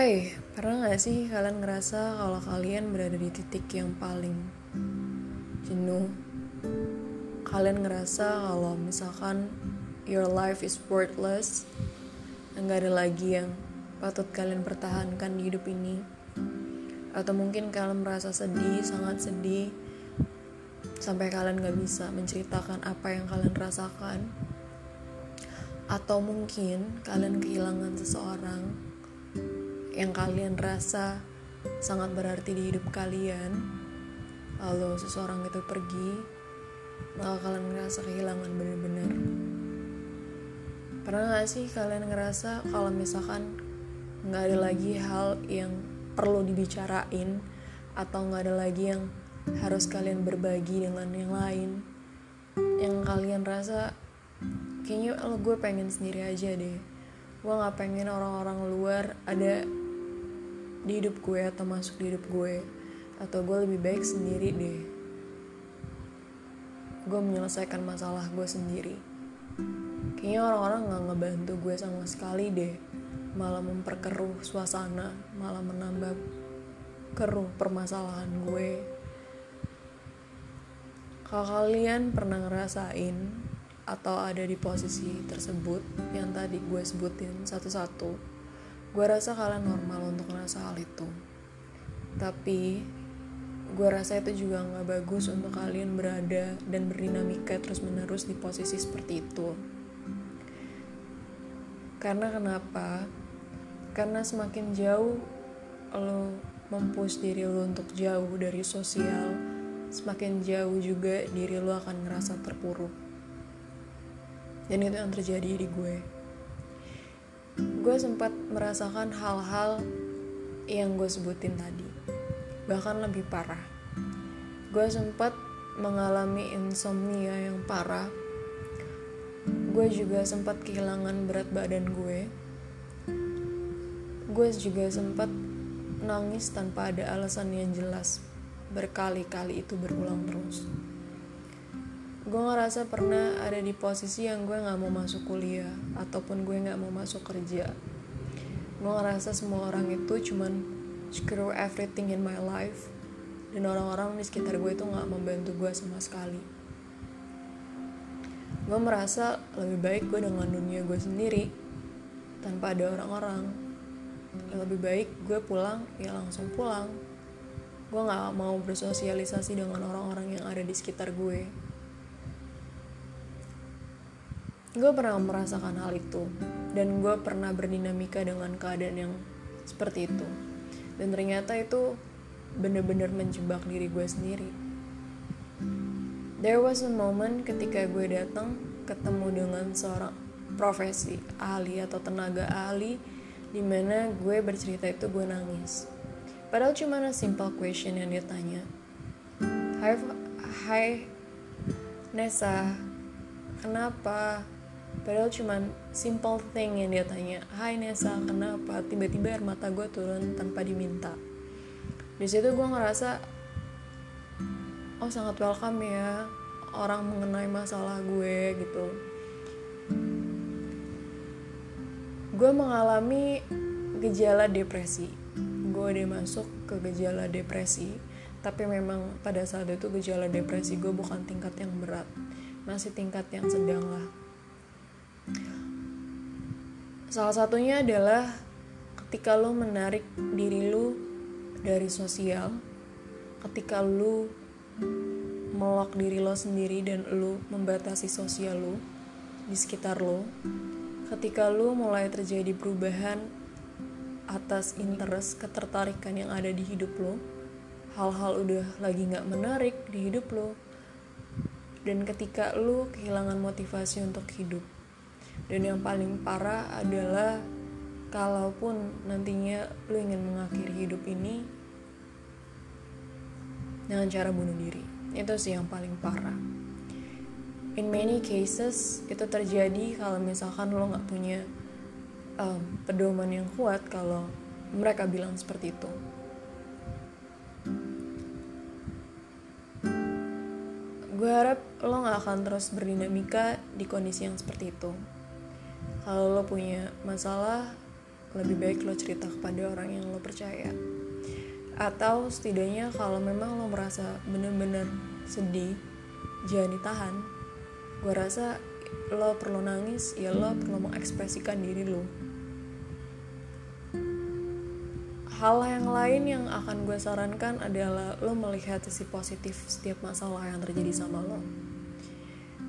Hai, pernah gak sih kalian ngerasa kalau kalian berada di titik yang paling jenuh? Kalian ngerasa kalau misalkan your life is worthless, nggak ada lagi yang patut kalian pertahankan di hidup ini? Atau mungkin kalian merasa sedih, sangat sedih, sampai kalian gak bisa menceritakan apa yang kalian rasakan? Atau mungkin kalian kehilangan seseorang yang kalian rasa sangat berarti di hidup kalian lalu seseorang itu pergi maka kalian ngerasa kehilangan bener-bener pernah gak sih kalian ngerasa kalau misalkan nggak ada lagi hal yang perlu dibicarain atau nggak ada lagi yang harus kalian berbagi dengan yang lain? Yang kalian rasa kayaknya lo gue pengen sendiri aja deh. Gue nggak pengen orang-orang luar ada di hidup gue atau masuk di hidup gue atau gue lebih baik sendiri deh. Gue menyelesaikan masalah gue sendiri. Kayaknya orang-orang gak ngebantu gue sama sekali deh. Malah memperkeruh suasana malah menambah keruh permasalahan gue. Kalau kalian pernah ngerasain atau ada di posisi tersebut yang tadi gue sebutin satu-satu Gue rasa kalian normal untuk ngerasa hal itu. Tapi gue rasa itu juga gak bagus untuk kalian berada dan berdinamika terus-menerus di posisi seperti itu. Karena kenapa? Karena semakin jauh lo mempush diri lo untuk jauh dari sosial, semakin jauh juga diri lo akan ngerasa terpuruk. Dan itu yang terjadi di gue gue sempat merasakan hal-hal yang gue sebutin tadi bahkan lebih parah. Gue sempat mengalami insomnia yang parah. Gue juga sempat kehilangan berat badan gue. Gue juga sempat nangis tanpa ada alasan yang jelas. Berkali-kali itu berulang terus gue ngerasa pernah ada di posisi yang gue nggak mau masuk kuliah ataupun gue nggak mau masuk kerja. Gue ngerasa semua orang itu cuman screw everything in my life dan orang-orang di sekitar gue itu nggak membantu gue sama sekali. Gue merasa lebih baik gue dengan dunia gue sendiri tanpa ada orang-orang. Lebih baik gue pulang ya langsung pulang. Gue nggak mau bersosialisasi dengan orang-orang yang ada di sekitar gue gue pernah merasakan hal itu dan gue pernah berdinamika dengan keadaan yang seperti itu. Dan ternyata itu bener-bener menjebak diri gue sendiri. There was a moment ketika gue datang ketemu dengan seorang profesi ahli atau tenaga ahli di mana gue bercerita itu gue nangis. Padahal cuma a simple question yang dia tanya. Hai, hai Nessa, kenapa Padahal cuman simple thing yang dia tanya, Hai Nesa, kenapa? Tiba-tiba air mata gue turun tanpa diminta. Di situ gue ngerasa, oh sangat welcome ya orang mengenai masalah gue gitu. Gue mengalami gejala depresi. Gue udah masuk ke gejala depresi, tapi memang pada saat itu gejala depresi gue bukan tingkat yang berat, masih tingkat yang sedang lah Salah satunya adalah ketika lo menarik diri lo dari sosial, ketika lo melok diri lo sendiri dan lo membatasi sosial lo di sekitar lo, ketika lo mulai terjadi perubahan atas interest ketertarikan yang ada di hidup lo, hal-hal udah lagi nggak menarik di hidup lo, dan ketika lo kehilangan motivasi untuk hidup dan yang paling parah adalah kalaupun nantinya lu ingin mengakhiri hidup ini dengan cara bunuh diri. Itu sih yang paling parah. In many cases itu terjadi kalau misalkan lo nggak punya um, pedoman yang kuat kalau mereka bilang seperti itu. Gue harap lo gak akan terus berdinamika di kondisi yang seperti itu kalau lo punya masalah lebih baik lo cerita kepada orang yang lo percaya. Atau setidaknya kalau memang lo merasa bener-bener sedih jangan ditahan. Gue rasa lo perlu nangis ya lo perlu mengekspresikan diri lo. Hal yang lain yang akan gue sarankan adalah lo melihat sisi positif setiap masalah yang terjadi sama lo.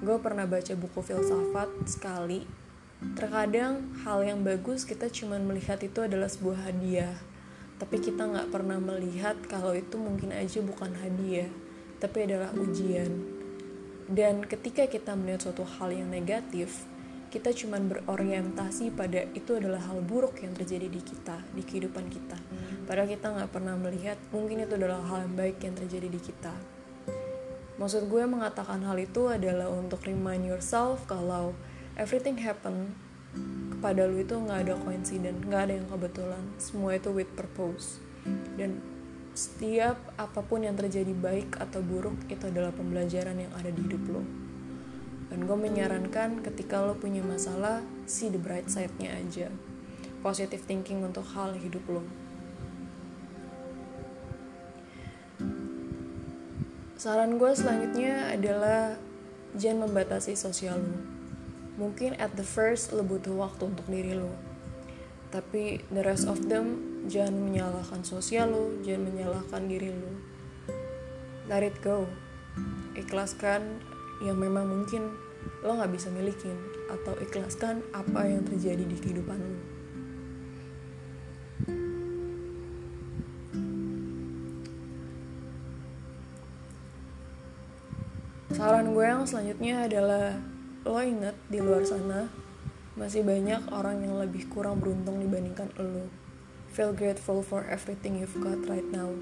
Gue pernah baca buku filsafat sekali Terkadang hal yang bagus kita cuma melihat itu adalah sebuah hadiah, tapi kita nggak pernah melihat kalau itu mungkin aja bukan hadiah, tapi adalah ujian. Dan ketika kita melihat suatu hal yang negatif, kita cuma berorientasi pada itu adalah hal buruk yang terjadi di kita, di kehidupan kita. Padahal kita nggak pernah melihat mungkin itu adalah hal yang baik yang terjadi di kita. Maksud gue mengatakan hal itu adalah untuk remind yourself kalau everything happen kepada lu itu nggak ada coincidence nggak ada yang kebetulan. Semua itu with purpose. Dan setiap apa pun yang terjadi baik atau buruk itu adalah pembelajaran yang ada di hidup lo dan gue menyarankan ketika lo punya masalah see the bright side-nya aja. Positive thinking untuk hal hidup lo saran gue selanjutnya adalah jangan membatasi sosial lo mungkin at the first lo butuh waktu untuk diri lo. Tapi the rest of them jangan menyalahkan sosial lo jangan menyalahkan diri lo. Let it go. Ikhlaskan yang memang mungkin lo nggak bisa milikin atau ikhlaskan apa yang terjadi di kehidupan lo. Saran gue yang selanjutnya adalah lo inget di luar sana masih banyak orang yang lebih kurang beruntung dibandingkan lo. Feel grateful for everything you've got right now.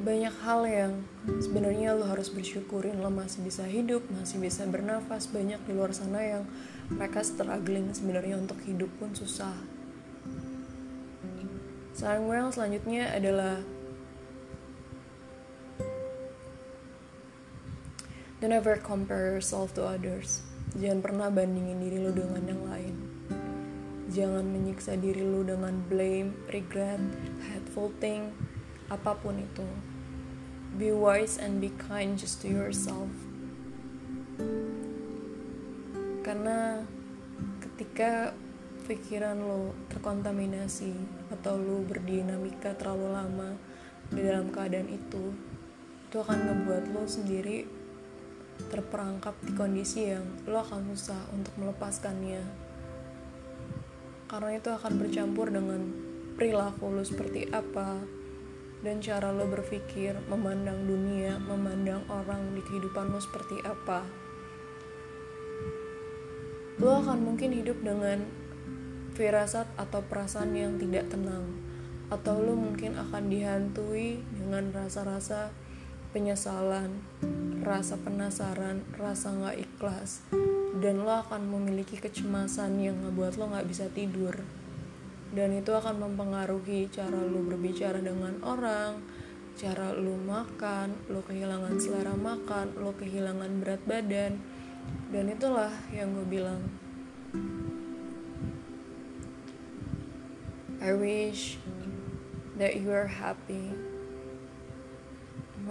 Banyak hal yang sebenarnya lo harus bersyukurin lo masih bisa hidup, masih bisa bernafas. Banyak di luar sana yang mereka struggling sebenarnya untuk hidup pun susah. Saran gue yang selanjutnya adalah Don't ever compare yourself to others. Jangan pernah bandingin diri lo dengan yang lain. Jangan menyiksa diri lo dengan blame, regret, hateful thing, apa pun itu. Be wise and be kind just to yourself. Karena ketika pikiran lo terkontaminasi atau lo berdinamika terlalu lama di dalam keadaan itu, itu akan ngebuat lo sendiri terperangkap di kondisi yang lo akan susah untuk melepaskannya karena itu akan bercampur dengan perilaku lo seperti apa dan cara lo berpikir, memandang dunia, memandang orang di kehidupan lo seperti apa. Lo akan mungkin hidup dengan firasat atau perasaan yang tidak tenang, atau lo mungkin akan dihantui dengan rasa-rasa penyesalan, rasa penasaran, rasa nggak ikhlas, dan lo akan memiliki kecemasan yang ngebuat lo nggak bisa tidur. Dan itu akan mempengaruhi cara lo berbicara dengan orang, cara lo makan, lo kehilangan selera makan, lo kehilangan berat badan, dan itulah yang gue bilang. I wish that you are happy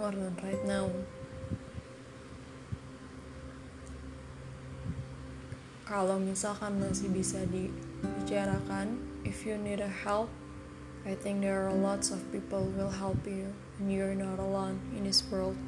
more than right now. Kalau misalkan masih bisa dibicarakan, if you need a help, I think there are lots of people will help you, and you're not alone in this world.